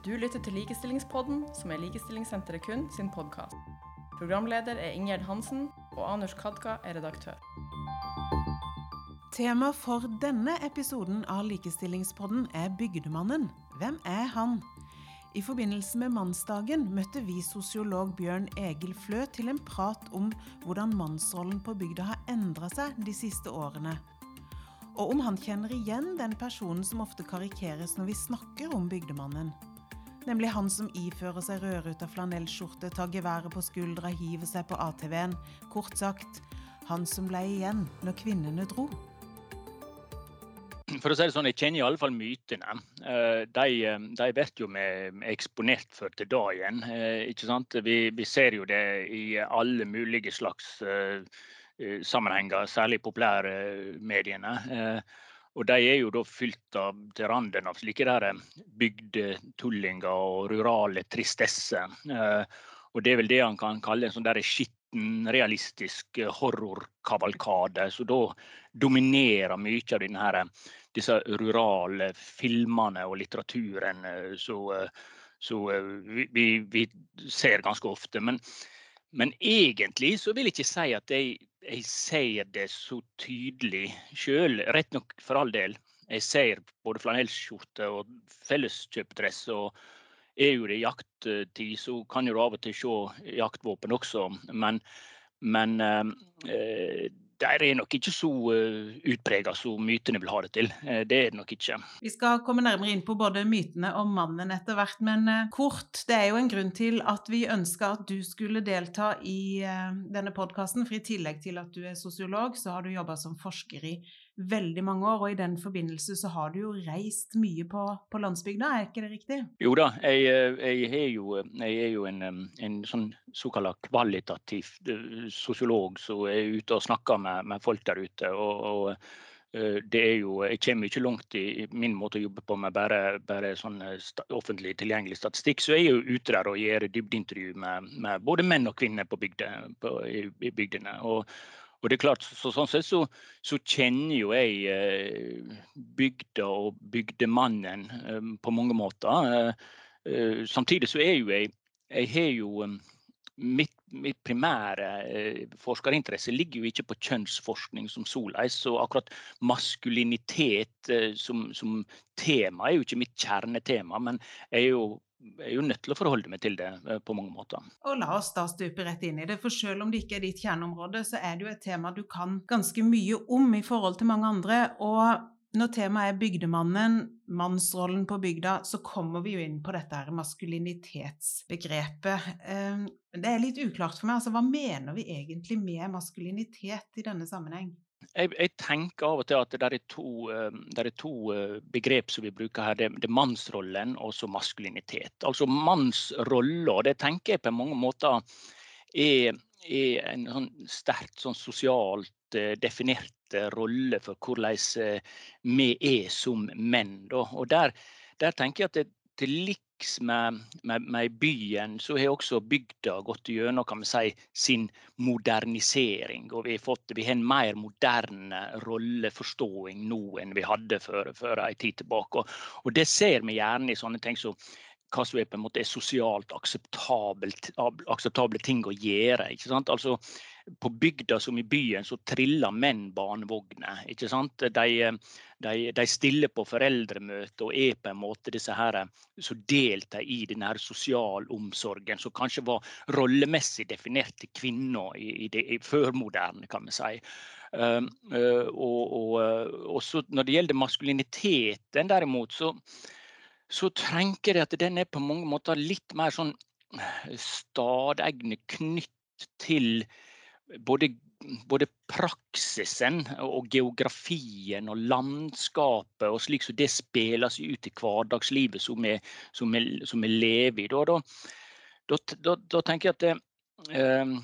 Du lytter til Likestillingspodden, som er Likestillingssenteret kun sin podkast. Programleder er Ingjerd Hansen, og Anush Kadka er redaktør. Tema for denne episoden av Likestillingspodden er Bygdemannen. Hvem er han? I forbindelse med mannsdagen møtte vi sosiolog Bjørn Egil Flø til en prat om hvordan mannsrollen på bygda har endra seg de siste årene. Og om han kjenner igjen den personen som ofte karikeres når vi snakker om bygdemannen. Nemlig han som ifører seg rødruta flanellskjorte, tar geværet på skuldra, hiver seg på ATV-en. Kort sagt, han som ble igjen når kvinnene dro for å si det sånn, Jeg kjenner i alle fall mytene. Eh, de, eh, de blir jo eksponert for til dagen. igjen. ikke sant? Vi, vi, ser jo det i alle mulige slags sammenhenger, særlig populærmediene. Og de er jo da fylt av til randen av slike der bygdetullinger og rurale tristesser. Og det er vel det han kan kalle en sånn der skitten, realistisk horrorkavalkade. Så da dominerer mye av denne disse rurale filmene og litteraturen eh, som eh, vi, vi, ser ganske ofte. Men, men, egentlig så vil jeg ikke si at jeg, jeg ser det så tydelig sjøl. Rett nok for all del. Jeg ser både flanellskjorte og felleskjøpdress. og er jo det jakttid, så kan du av og til se jaktvåpen også. Men, men eh, der er nok ikke så uh, utprega som mytene vil ha det til. Uh, det er det nok ikke. Vi skal komme nærmere inn på både mytene og mannen etter hvert, men uh, kort, det er jo en grunn til at vi ønska at du skulle delta i denne podkasten. For i tillegg til at du er sosiolog, så har du jobba som forsker i veldig mange år, og i den forbindelse så har du jo reist mye på, på landsbygda, er ikke det riktig? Jo da, jeg, jeg, er, jo, jeg er jo, en, en sånn såkalt kvalitativ eh, sosiolog som er ute og snakker med, med folk der ute. og, og eh, det er jo, Jeg kommer ikke langt i min måte å jobbe på med bare, bare sånn eh, offentlig tilgjengelig statistikk. Så jeg er jo ute der og gjør dybdeintervju med, med både menn og kvinner på, bygde, på i, i bygdene. Og, og det er klart, så, Sånn sett så, så, kjenner jo jeg eh, bygda og bygdemannen eh, på mange måter. Eh, eh samtidig så er jo jeg Jeg har jo eh, mitt, mitt, primære eh, forskerinteresse ligger jo ikke på kjønnsforskning som soleis, Så akkurat maskulinitet som, som, tema er jo ikke mitt kjernetema. Men jeg er jo er jo nødt til å forholde meg til det eh, på mange måter. Og La oss da stupe rett inn i det. For selv om det ikke er ditt kjerneområde, så er det jo et tema du kan ganske mye om i forhold til mange andre. Og når temaet er bygdemannen, mannsrollen på bygda, så kommer vi jo inn på dette her maskulinitetsbegrepet. Ehm, det er litt uklart for meg. altså Hva mener vi egentlig med maskulinitet i denne sammenheng? Jeg, jeg, tenker av og til at det er to, eh, det er to eh, begrep som vi bruker her. Det, er mannsrollen og så maskulinitet. Altså Mannsrolla, det tenker jeg på mange måter er, er en sånn sterkt sånn sosialt eh, definert rolle for hvordan vi er som menn. Og der, der tenker jeg at det, til liks med, med, med, byen, så har også bygda gått gjennom kan vi si, sin modernisering. Og vi har, fått, vi har en mer moderne rolleforståing nå enn vi hadde for, for en tid tilbake. Og, og, det ser vi gjerne i sånne ting som hva som er på en måte er sosialt akseptable ting å gjøre. ikke sant? Altså, på bygda som i byen så triller menn barnevogner. ikke sant? De, de, de stiller på foreldremøte og er på en måte disse her som deltar i denne sosialomsorgen, som kanskje var rollemessig definert til kvinner i, i det i førmoderne, kan vi si. Uh, uh, og, og, så når det gjelder maskuliniteten, derimot, så så tenker jeg at den er på mange måter litt mer sånn eh, stadegne knytt til både, både, praksisen og geografien og landskapet og slik som det spiller seg ut i hverdagslivet som vi, som vi, som vi lever i. Da, da, da, da, tenker jeg at det, eh,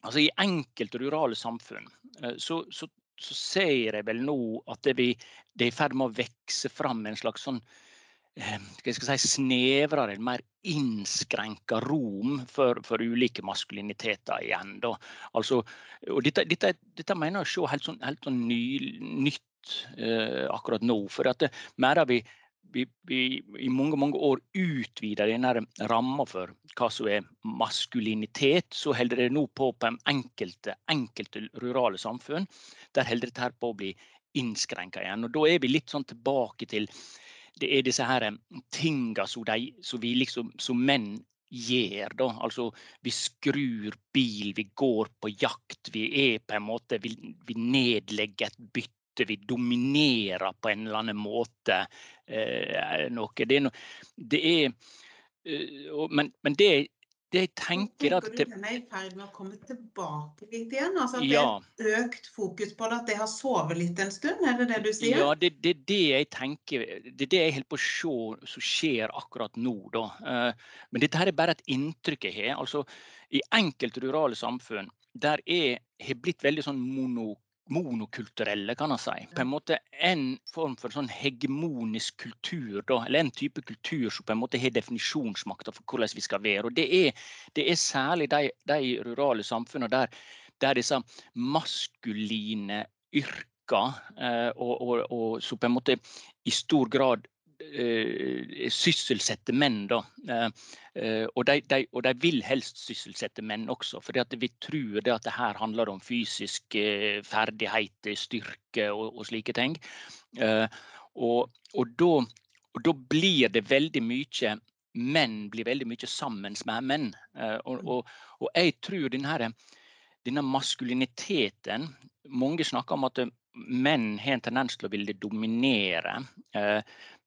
altså I enkelte rurale samfunn eh, så, så, så, ser jeg vel nå at det, vi, det er i ferd med å vokse fram en slags sånn si, snevrere, mer innskrenka rom for, for, ulike maskuliniteter igjen. Altså, dette, dette, dette, mener jeg å se helt, sånn, helt sånn ny, nytt eh, akkurat nå. For at det, mer vi vi, vi, i mange mange år utvida denne ramma for hva som er maskulinitet, så holder det nå på på enkelte, enkelte rurale samfunn. Der holder dette på å bli innskrenka igjen. Og Da er vi litt sånn tilbake til det er disse her tinga som, som vi liksom som menn gjør. Da. Altså, vi skrur bil, vi går på jakt. Vi er på en måte Vi, vi nedlegger et bytte. Vi dominerer på en eller annen måte eh, noe. Det er, no, det er uh, men, men, det det jeg tenker at det, Den er i ferd med å komme tilbake litt igjen? altså At ja. det er økt fokus på det, at det har sovet litt en stund? Er det det du sier? Ja, det er det, det, jeg tenker. Det er det jeg holder på å se som skjer akkurat nå. da. Eh, men dette her er bare et inntrykk jeg har. altså I enkelte rurale samfunn der jeg har blitt veldig sånn mono, monokulturelle, kan man si. På en måte en form for sånn hegemonisk kultur, da, eller en type kultur som på en måte har definisjonsmakta for hvordan vi skal være. Og Det er, det er særlig de, de, rurale samfunnene der, der disse maskuline yrkene eh, og, og, og som på en måte i stor grad sysselsette menn. Da. Uh, og, de, de, og, de, vil helst sysselsette menn også, for vi tror det at det her handler om fysisk ferdighet, styrke og, og slike ting. Og, og, da, og, da, blir det veldig mye Menn blir veldig mye sammen med menn. Og, jeg tror denne, denne maskuliniteten Mange snakker om at menn har en tendens til å ville dominere. Eh,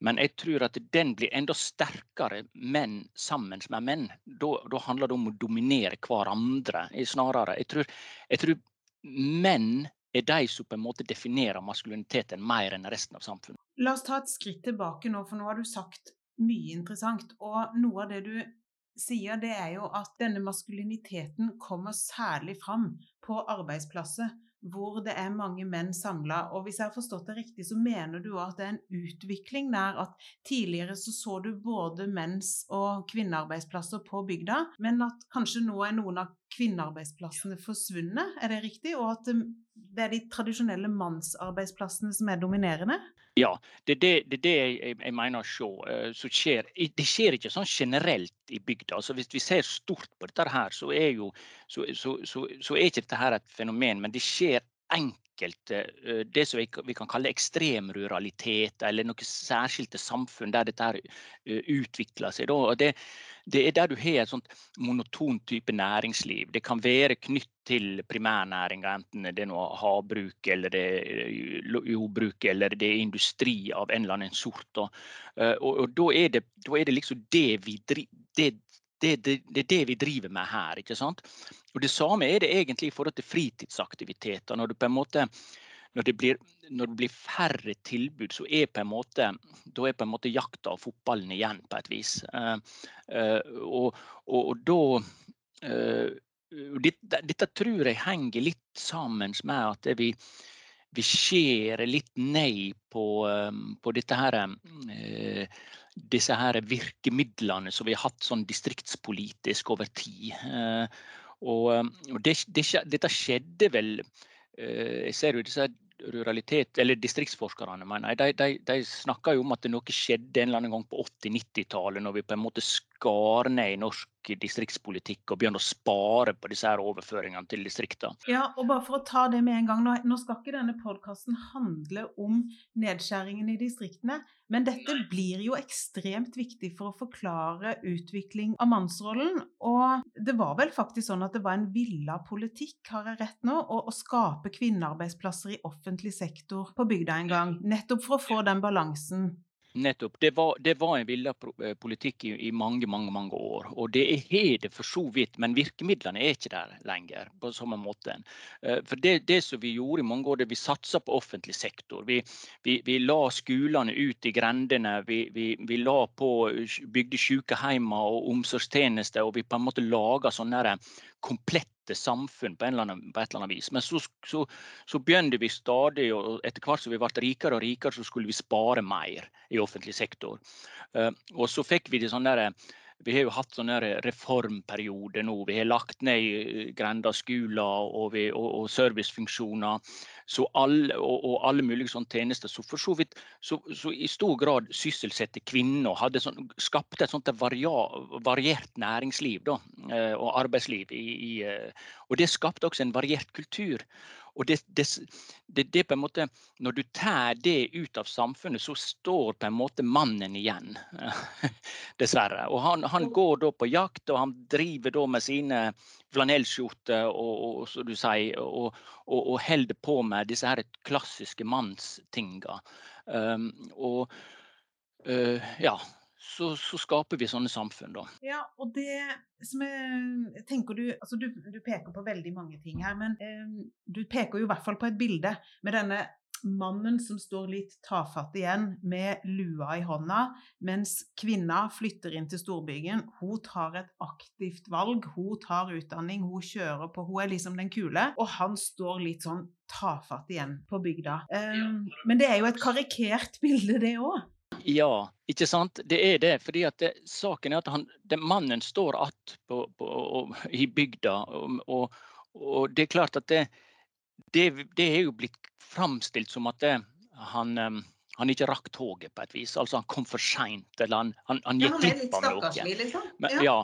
men jeg tror at den blir enda sterkere menn sammen med menn. Da, da handler det om å dominere hverandre snarere. Jeg tror, jeg tror, menn er de som på en måte definerer maskuliniteten mer enn resten av samfunnet. La oss ta et skritt tilbake nå, for nå har du sagt mye interessant. Og noe av det du sier, det er jo at denne maskuliniteten kommer særlig fram på arbeidsplasser hvor det er mange menn samla. Og hvis jeg har forstått det riktig, så mener du at det er en utvikling der at tidligere så så du både menns- og kvinnearbeidsplasser på bygda, men at kanskje nå er noen av kvinnearbeidsplassene forsvunnet, er det riktig? Og at det er de tradisjonelle mannsarbeidsplassene som er dominerende? Ja, det er det, det, det jeg, jeg, mener å se. Uh, skjer. Det skjer ikke sånn generelt i bygda. Altså, hvis vi ser stort på dette, her, så er, jo, så, så, så, er ikke dette her et fenomen. Men det skjer enkelte uh, det som vi, kan kalle ekstrem ruralitet, eller noen særskilte samfunn der dette her, uh, utvikler seg. Da. Det, det er der du har et sånt monotont type næringsliv. Det kan være knytt til primærnæringa, enten det er noe havbruk eller det er jordbruk eller det er industri av en eller annen sort. Og, eh, og, og da, er det, da, er det, liksom det vi, det, det, det, det, er det vi driver med her. ikke sant? Og Det samme er det egentlig i forhold til fritidsaktiviteter. Når du på en måte når det, blir, når det blir færre tilbud, så er på en måte, da er på en måte jakta og fotballen igjen, på et vis. Uh, uh, og, og, og, da uh, dette, dette, tror jeg henger litt sammen med at vi, vi skjærer litt nei på, på her, disse her virkemidlene som vi har hatt sånn distriktspolitisk over tid. Og, det, det, dette skjedde vel Jeg ser jo disse ruralitet, eller distriktsforskerne mener jeg, de, de, de, snakker jo om at noe skjedde en eller annen gang på 80-90-tallet, når vi på en måte skar ned i norsk distriktspolitikk og begynne å spare på disse her overføringene til distriktene. Ja, og bare for å ta det med en gang, nå, nå skal ikke denne podkasten handle om nedskjæringen i distriktene, men dette blir jo ekstremt viktig for å forklare utvikling av mannsrollen. Og det var vel faktisk sånn at det var en villa politikk, har jeg rett nå, å, å skape kvinnearbeidsplasser i offentlig sektor på bygda en gang, nettopp for å få den balansen Nettopp. Det var, det var en villa eh, politikk i, i, mange mange, mange år. Og det er det for så vidt, men virkemidlene er ikke der lenger. på samme måte. Eh, for det, det som vi gjorde i mange år, det vi satsa på offentlig sektor. Vi, vi, vi, la skolene ut i grendene. Vi, vi la på, bygde sykehjemmer og omsorgstjenester. Og vi på en måte laga sånne komplette samfunn på, annen, på, et eller annet vis. Men så, så, så, begynte vi stadig, og etter hvert som vi ble rikere og rikere, så skulle vi spare mer i offentlig sektor. Uh, og så fikk vi det sånn derre vi har jo hatt sånne reformperiode nå. Vi har lagt ned grendeskoler og, og, og servicefunksjoner alle, og, og, alle mulige sånne tjenester. Så for så vidt så, så i stor grad sysselsatte kvinner. hadde sånn, Skapte et sånt variert næringsliv da, eh, og arbeidsliv. I, i, eh, og det skapte også en variert kultur. Og det, det, det, det, på en måte, Når du tar det ut av samfunnet, så står på en måte mannen igjen. Dessverre. Og han, han, går da på jakt, og han driver da med sine flanellskjorter og, og, så du sier, og, og, og holder på med disse her klassiske mannstinga. Um, og uh, ja, så, så, skaper vi sånne samfunn, da. Ja, og det som jeg tenker du Altså, du, du peker på veldig mange ting her, men eh, du peker jo i hvert fall på et bilde med denne mannen som står litt tafatt igjen med lua i hånda, mens kvinna flytter inn til storbyen. Hun tar et aktivt valg, hun tar utdanning, hun kjører på, hun er liksom den kule. Og han står litt sånn tafatt igjen på bygda. Um, men det er jo et karikert bilde, det òg. Ja, ikke sant. Det er det. fordi at det, saken er at han, den mannen står att på, på, i bygda. Og, og, og, det er klart at det, det, det er jo blitt framstilt som at han, han ikke rakk toget på et vis. Altså han kom for seint, eller han, han, han gikk glipp av noe. Liksom. Men, ja.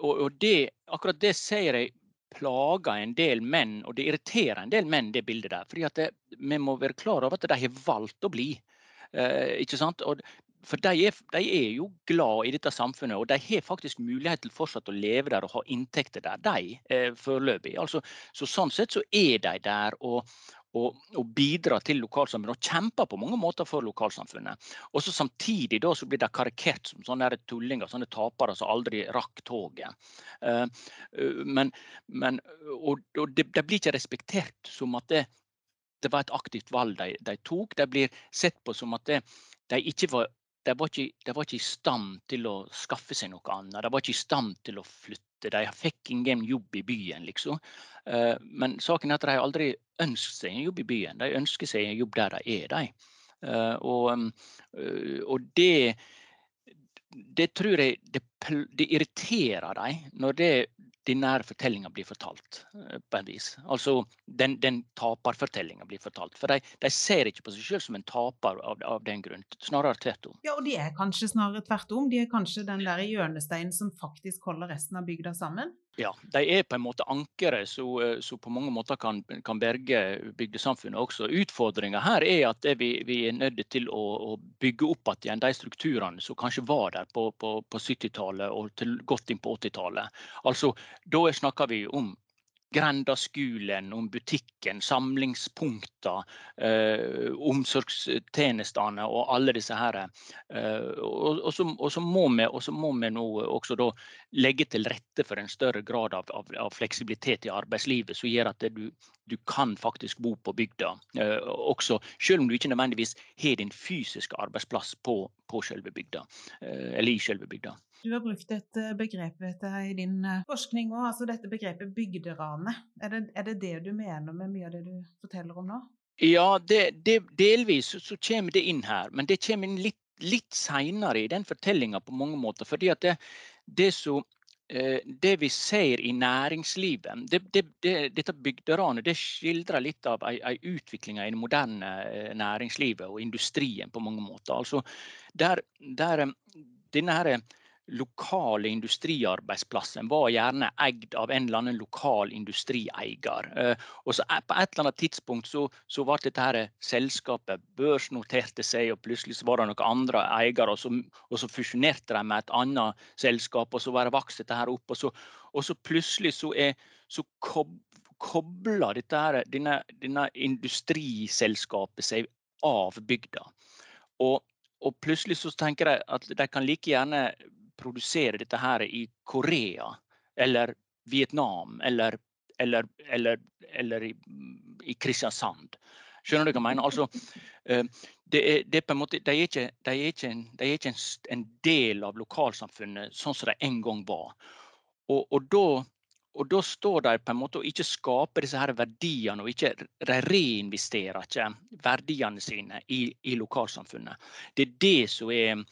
og, og det, akkurat det sier jeg plager en del menn, og det irriterer en del menn, det bildet der. fordi at det, vi må være klar over at de har valgt å bli. Eh, ikke sant? Og, for de er, de er, jo glad i dette samfunnet, og de har faktisk mulighet til fortsatt å leve der og ha inntekter der, de eh, foreløpig. Altså, så sånn sett så er de der og, og, og bidrar til lokalsamfunnet og kjemper på mange måter for lokalsamfunnet. Og så Samtidig da så blir de karikert som sånne tullinger, sånne tapere som aldri rakk toget. Eh, men, men, og, og det, det, blir ikke respektert som at det, det var et aktivt valg de, de tok. De blir sett på som at de, de ikke var de var, ikke, de var, ikke, i stand til å skaffe seg noe annet. De var ikke i stand til å flytte. De fikk ingen jobb i byen, liksom. Eh, men saken er at de aldri ønsket seg en jobb i byen. De ønsker seg en jobb der de er, de. Eh, og, eh, og det, det tror jeg det, det irriterer dem når det den nære fortellinga blir fortalt. Eh, på en vis. Altså den, den taperfortellinga blir fortalt. For de, de, ser ikke på seg selv som en taper av, av, den grunn. Snarere tvert om. Ja, og de er kanskje snarere tvert om. De er kanskje den der hjørnesteinen som faktisk holder resten av bygda sammen? Ja, de er på en måte ankeret som eh, på mange måter kan, kan berge bygdesamfunnet også. Utfordringa her er at vi, vi, er nødt til å, å bygge opp igjen de strukturene som kanskje var der på, på, på 70-tallet og til godt inn på 80-tallet. Altså, da snakker vi om grendaskolen, om butikken, samlingspunkter, eh, omsorgstjenestene og alle disse her. Eh, og, og, så, og, så, vi, og så må vi nå også da legge til rette for en større grad av, av, av fleksibilitet i arbeidslivet, som gjør at du, du kan faktisk bo på bygda. Eh, også selv om du ikke nødvendigvis har din fysiske arbeidsplass på, på selve bygda, eh, eller i selve bygda. Du har brukt et eh, begrep i din eh, forskning òg, altså dette begrepet bygderane. Er det, er det, det du mener med mye av det du forteller om nå? Ja, det, det, delvis så kommer det inn her, men det kommer inn litt, litt seinere i den fortellinga på mange måter. fordi at det, det, eh, det vi ser i næringslivet det, Dette bygderanet det skildrer litt av en utvikling i det moderne næringslivet og industrien på mange måter. Altså, der, der denne her lokale industriarbeidsplassen var gjerne eid av en eller annen lokal industrieier. Eh, og så På et eller annet tidspunkt så, så ble dette her selskapet børsnoterte seg, og plutselig så var det noen andre eiere, og og så fusjonerte de med et annet selskap, og så bare vokste dette her opp. Og så, og så plutselig så, er, så kob, kobler dette her, denne, denne industriselskapet seg av bygda. Og, og plutselig så tenker jeg at de kan like gjerne produsere dette her i Korea eller Vietnam eller, eller, eller, eller i, i, Kristiansand. Skjønner du hva jeg mener? Altså, eh, det er, det er måte, de er ikke, de er ikke, en, de ikke en, en, del av lokalsamfunnet sånn som de en gang var. Og, og, da, og da står de på en måte og ikke skaper disse her verdiene, og ikke, de reinvesterer ikke verdiene sine i, i lokalsamfunnet. Det er det som er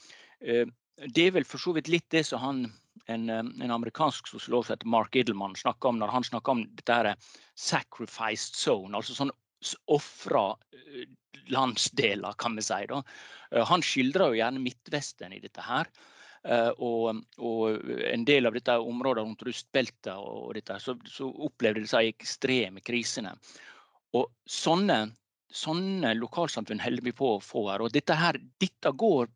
det er vel for så vidt litt det som han en, en, amerikansk sosiolog som heter Mark Idleman, snakker om når han snakker om dette her 'sacrificed zone', altså sånn ofra landsdeler, kan vi si. Da. Han skildrer jo gjerne Midtvesten i dette her. Og, og, en del av dette området rundt rustbeltet og dette, så, så opplevde disse ekstreme krisene. Og sånne, sånne lokalsamfunn holder vi på å få her. Og dette, her, dette går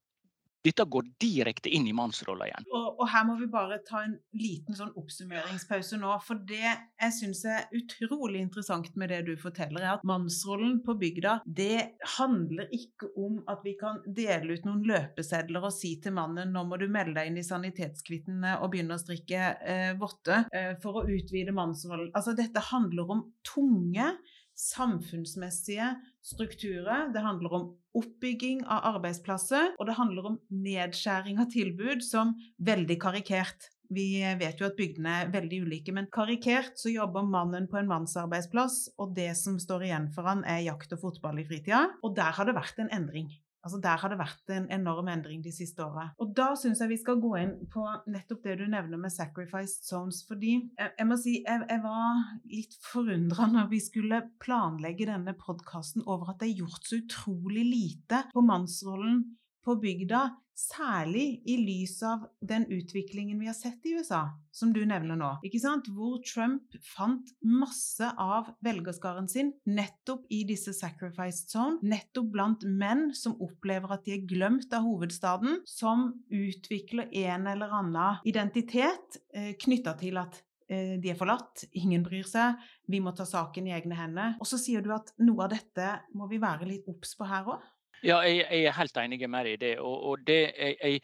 dette går direkte inn i mannsrolla igjen. Og, og, her må vi bare ta en liten sånn oppsummeringspause nå. For det jeg syns er utrolig interessant med det du forteller, er at mannsrollen på bygda, det handler ikke om at vi kan dele ut noen løpesedler og si til mannen nå må du melde deg inn i sanitetskvittene og begynne å strikke eh, votter eh, for å utvide mannsrollen. Altså dette handler om tunge samfunnsmessige strukturer. Det handler om oppbygging av arbeidsplasser, og det handler om nedskjæring av tilbud som veldig karikert. Vi vet jo at bygdene er veldig ulike, men karikert så jobber mannen på en mannsarbeidsplass, og det som står igjen for han er jakt og fotball i fritida. Og der har det vært en endring. Altså Der har det vært en enorm endring de siste åra. Og da syns jeg vi skal gå inn på nettopp det du nevner med sacrificed zones. Fordi jeg, jeg må si jeg, jeg var litt forundra når vi skulle planlegge denne podkasten over at det er gjort så utrolig lite på mannsrollen på bygda Særlig i lys av den utviklingen vi har sett i USA, som du nevner nå. ikke sant? Hvor Trump fant masse av velgerskaren sin nettopp i disse sacrificed zone, nettopp blant menn som opplever at de er glemt av hovedstaden, som utvikler en eller annen identitet eh, knytta til at eh, de er forlatt, ingen bryr seg, vi må ta saken i egne hender. Og så sier du at noe av dette må vi være litt obs på her òg? Ja, jeg, jeg, er helt enig med deg i det. Og, og det jeg,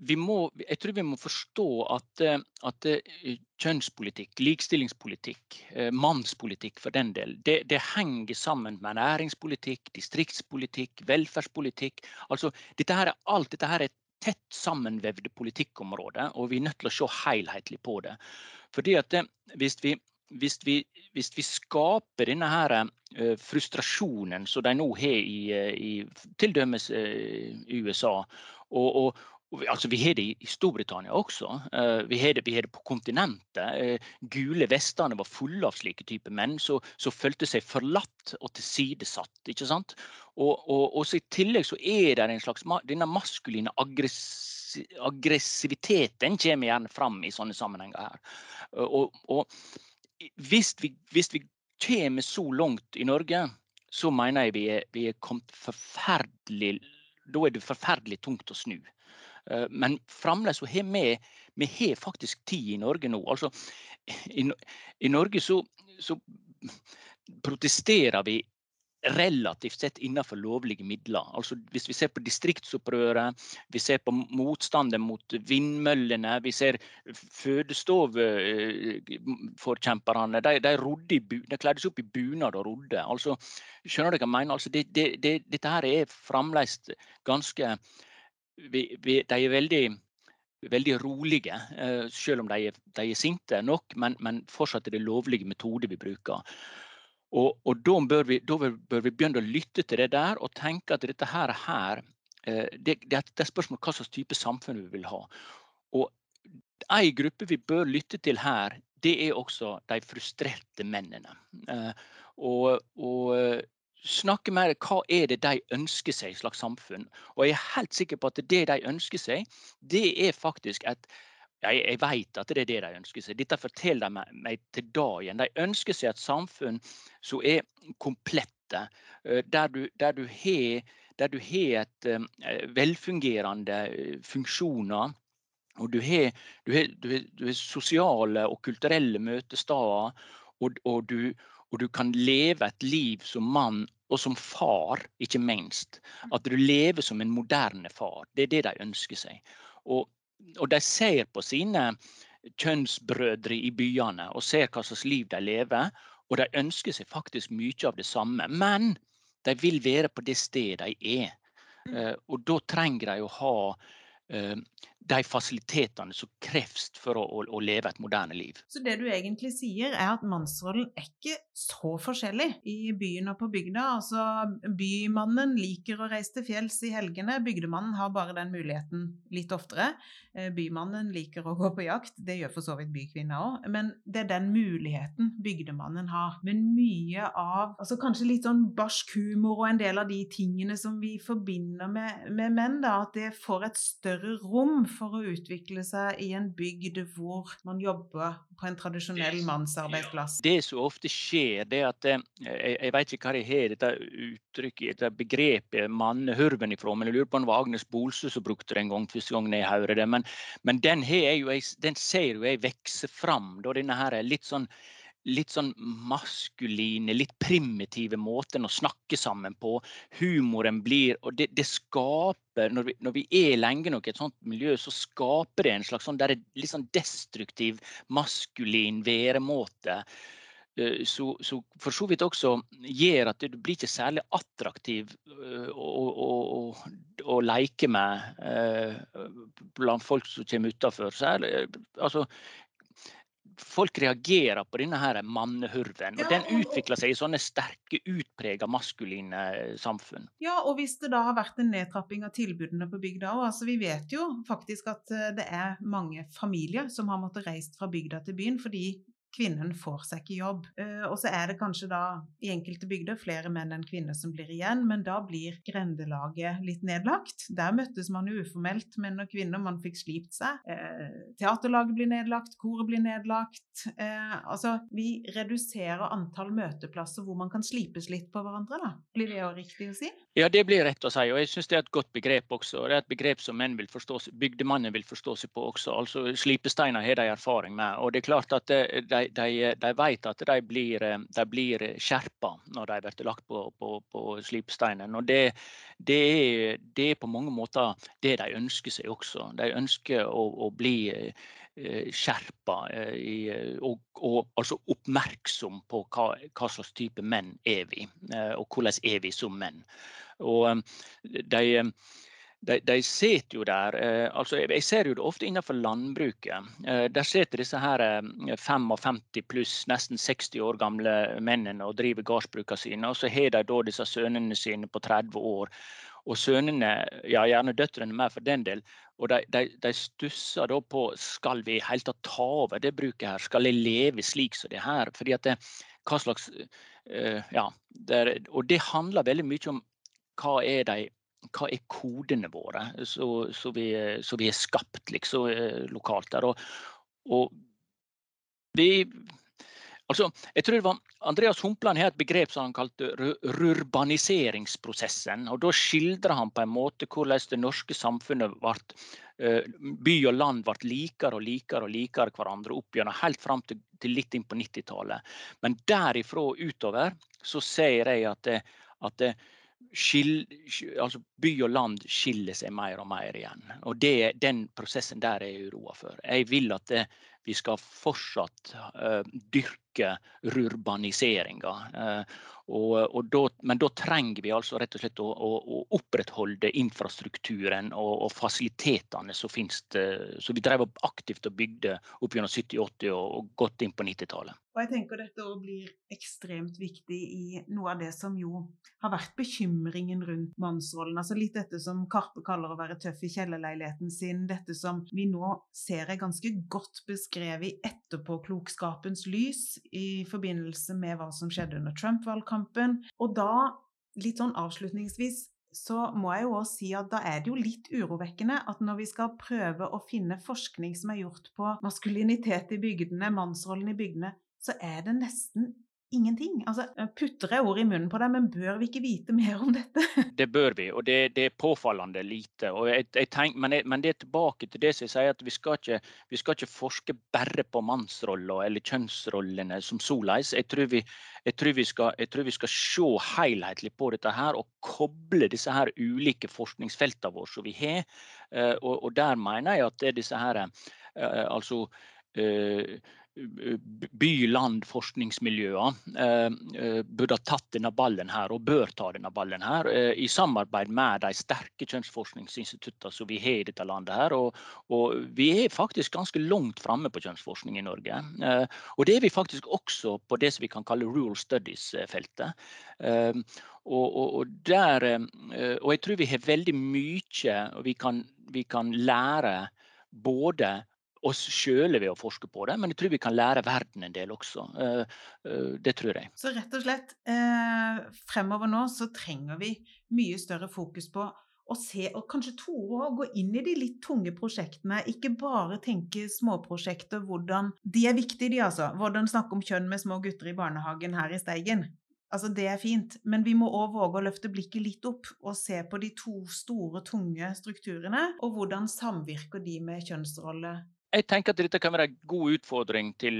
vi må, jeg tror vi må forstå at, at kjønnspolitikk, likestillingspolitikk, eh, mannspolitikk for den del, det, det, henger sammen med næringspolitikk, distriktspolitikk, velferdspolitikk. Altså, dette her er, alt dette her er tett sammenvevde politikkområder, og vi er nødt til å se helhetlig på det. Fordi at hvis vi hvis vi, hvis vi, skaper denne her, uh, frustrasjonen som de nå har i, uh, i til Uh, USA og, og, altså Vi har det i Storbritannia også. Vi, har det, vi har det på kontinentet. gule vestene var fulle av slike typer menn som følte seg forlatt og tilsidesatt. ikke sant? Og, og, og I tillegg så er det en slags denne maskuline aggressiviteten kommer gjerne fram i sånne sammenhenger her. og, og hvis vi, hvis vi kommer så langt i Norge, så mener jeg vi er, vi er kommet forferdelig Da er det forferdelig tungt å snu. Eh, men fremdeles så har vi, vi har faktisk tid i Norge nå. Altså, i, i Norge så, så protesterer vi relativt sett innenfor lovlige midler. Altså Hvis vi ser på distriktsopprøret, vi ser på motstanden mot vindmøllene, vi ser fødestoveforkjemperne. De, de, rodde de kledde seg opp i bunad og rodde. Altså, skjønner du hva jeg mener? Altså, det, det, det, dette her er fremdeles ganske vi, vi, De er veldig veldig rolige, eh, selv om de er, de er sinte nok. Men, men fortsatt er det lovlige metoder vi bruker. Og, og da, bør vi, da, bør vi, begynne å lytte til det der og tenke at dette her, her eh, det, det, er spørsmål hva slags type samfunn vi vil ha. Og En gruppe vi bør lytte til her, det er også de frustrerte mennene. Eh, og, og snakke mer hva er det de ønsker seg slags samfunn. Og jeg er helt sikker på at det de ønsker seg, det er faktisk et jeg, jeg vet at det er det de ønsker seg. Dette forteller de meg, meg til dagen. De ønsker seg et samfunn som er komplette, eh, der du, der du har der du har et um, velfungerende funksjoner. Og du har, du, har, du, har, du har, sosiale og kulturelle møtesteder. Og, og, du, og, du, kan leve et liv som mann og som far, ikke minst. At du lever som en moderne far. Det er det de ønsker seg. Og og de ser på sine kjønnsbrødre i byene og ser hva slags liv de lever. Og de ønsker seg faktisk mye av det samme. Men de vil være på det stedet de er. Mm. Eh, og da trenger de å ha eh, de fasilitetene som kreves for å, å, å, leve et moderne liv. Så det du egentlig sier, er at mannsrollen er ikke så forskjellig i byen og på bygda. Altså, bymannen liker å reise til fjells i helgene, bygdemannen har bare den muligheten litt oftere. Eh, bymannen liker å gå på jakt, det gjør for så vidt bykvinner òg, men det er den muligheten bygdemannen har. Men mye av altså kanskje litt sånn barsk humor og en del av de tingene som vi forbinder med, med menn, da, at det får et større rom for å utvikle seg i en bygd hvor man jobber på en tradisjonell mannsarbeidsplass? Det som ofte skjer, det er at eh, jeg, jeg vet ikke hva jeg har dette uttrykket, dette begrepet mannehurven ifra, men jeg lurer på om det var Agnes Bolsø som brukte det en gang første gang jeg hører det. Men, men den, jo, den, ser jo jeg vokse fram, da, denne her litt sånn litt sånn maskuline, litt primitive måten å snakke sammen på. Humoren blir Og det, det skaper når vi, når vi, er lenge nok i et sånt miljø, så skaper det en slags sånn der, litt sånn destruktiv, maskulin væremåte. Eh, så, så, for så vidt også gjør at du blir ikke særlig attraktiv eh, å, å, å, å leke med uh, blant folk som kommer utafor. Altså, folk reagerer på denne her mannehurven. og Den utvikler seg i sånne sterke, utprega maskuline eh, samfunn. Ja, og hvis det da har vært en nedtrapping av tilbudene på bygda òg. Altså, vi vet jo faktisk at eh, det er mange familier som har måttet reist fra bygda til byen fordi kvinnen får seg ikke jobb. Eh, og så er det kanskje da i enkelte bygder flere menn enn kvinner som blir igjen, men da blir grendelaget litt nedlagt. Der møttes man uformelt, menn og kvinner, man fikk slipt seg. Eh, teaterlaget blir nedlagt, koret blir nedlagt. Eh, altså, vi reduserer antall møteplasser hvor man kan slipes litt på hverandre, da. Blir det jo riktig å si? Ja, det blir rett å si, og jeg syns det er et godt begrep også. Det er et begrep som menn vil forstå, bygdemannen vil forstå seg på også. Altså Slipesteiner har de erfaring med. og det er klart at de de, de, vet at de blir, de blir skjerpa når de blir lagt på, på, på slipsteinen. Og det, det, er, det, er, på mange måter det de ønsker seg også. De ønsker å, å bli eh, skjerpa eh, og, og, altså oppmerksom på hva, hva, slags type menn er vi, eh, og hvordan er vi som menn. Og de de, de sitter jo der. Eh, altså jeg ser jo det ofte innenfor landbruket. Eh, der sitter disse her 55 eh, pluss, nesten 60 år gamle mennene og driver gårdsbrukene sine. Og så har de da disse sønnene sine på 30 år. Og sønnene, ja gjerne døtrene mer for den del, og de, de, de, stusser da på skal vi helt ta over det bruket her, skal jeg leve slik som det her? Fordi at det, hva slags, ja, det, Og det handler veldig mye om hva er de hva er kodene våre som vi, vi, er skapt liksom, eh, lokalt der. Og, og vi, altså, jeg tror det var Andreas Humpland har et begrep som han kalte rurbaniseringsprosessen. og Da skildrer han på en måte hvordan det norske samfunnet ble eh, by og land ble likere og likere og likere hverandre opp gjennom helt fram til, litt inn på 90-tallet. Men derifra og utover så ser jeg at, det, at skil, altså by og land skiller seg mer og mer igjen. Og det, Den prosessen der er jeg uroa for. Jeg vil at det, vi skal fortsatt uh, dyrke rurbaniseringa. Uh, og, og da, men da trenger vi altså rett og slett å, å, å opprettholde infrastrukturen og, og fasilitetene som finnes. Så vi drev aktivt og bygde opp gjennom 70-, 80- og godt inn på 90-tallet. Og jeg tenker dette blir ekstremt viktig i noe av det som jo har vært bekymringen rundt mannsrollen. Altså litt dette som Karpe kaller å være tøff i kjellerleiligheten sin. Dette som vi nå ser er ganske godt beskrevet i etterpåklokskapens lys i forbindelse med hva som skjedde under Trump-valgkampen. Og da, litt sånn avslutningsvis, så må jeg jo også si at da er det jo litt urovekkende at når vi skal prøve å finne forskning som er gjort på maskulinitet i bygdene, mannsrollen i bygdene, så er det nesten ingenting. Altså, Putter jeg ord i munnen på deg, men bør vi ikke vite mer om dette? Det bør vi, og det, det er påfallende lite. Jeg, jeg tenker, men, jeg, men, det er tilbake til det som jeg sier, at vi skal ikke, vi skal ikke forske bare på mannsroller eller kjønnsrollene som såleis. Jeg, tror vi, jeg, skal, jeg tror vi skal se helhetlig på dette her og koble disse her ulike forskningsfeltene våre som vi har. Eh, og, og der mener jeg at det er disse her, eh, altså eh, by-land-forskningsmiljøene burde ha tatt denne ballen her, og bør ta denne ballen her, i samarbeid med de sterke kjønnsforskningsinstituttene som vi har i dette landet. her, og, og Vi er faktisk ganske langt framme på kjønnsforskning i Norge. Og det er vi faktisk også på det som vi kan kalle rural studies-feltet. Og, og, og, der, og jeg tror vi har veldig mye vi kan, vi kan lære både oss sjøle ved å forske på det, men jeg tror vi kan lære verden en del også. Eh, eh, det tror jeg. Så rett og slett, eh, fremover nå så trenger vi mye større fokus på å se, og kanskje tore å gå inn i de litt tunge prosjektene. Ikke bare tenke småprosjekter, hvordan De er viktige, de, altså. Hvordan snakke om kjønn med små gutter i barnehagen her i Steigen. Altså, det er fint, men vi må òg våge å løfte blikket litt opp og se på de to store, tunge strukturene, og hvordan samvirker de med kjønnsrolle jeg tenker at dette kan være en god utfordring til,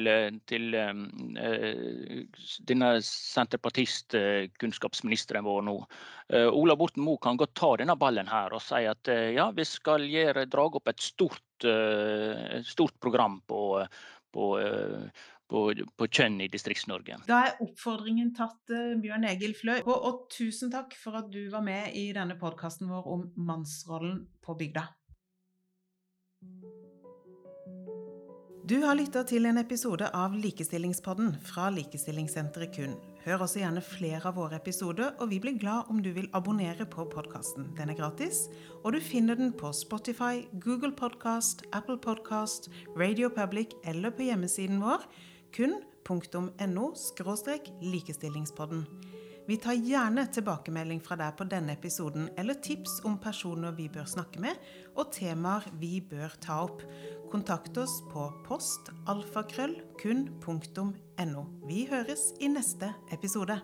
til um, uh, denne senterpartistkunnskapsministeren vår nå. Uh, Ola Borten Moe kan godt ta denne ballen her og si at uh, ja, vi skal gjøre, drage opp et stort, stort program på, på på, på, kjønn i Distrikts-Norge. Da er oppfordringen tatt, Bjørn Egil Fløy. Og, og, tusen takk for at du var med i denne podkasten vår om mannsrollen på bygda. Du har lytta til en episode av Likestillingspodden fra Likestillingssenteret KUN. Hør også gjerne flere av våre episoder, og vi blir glad om du vil abonnere på podkasten. Den er gratis, og du finner den på Spotify, Google Podcast, Apple Podcast, Radio Public eller på hjemmesiden vår kun.no likestillingspodden. Vi tar gjerne tilbakemelding fra deg på denne episoden, eller tips om personer vi bør snakke med, og temaer vi bør ta opp. Kontakt oss på postalfakrøllkun.no. Vi høres i neste episode.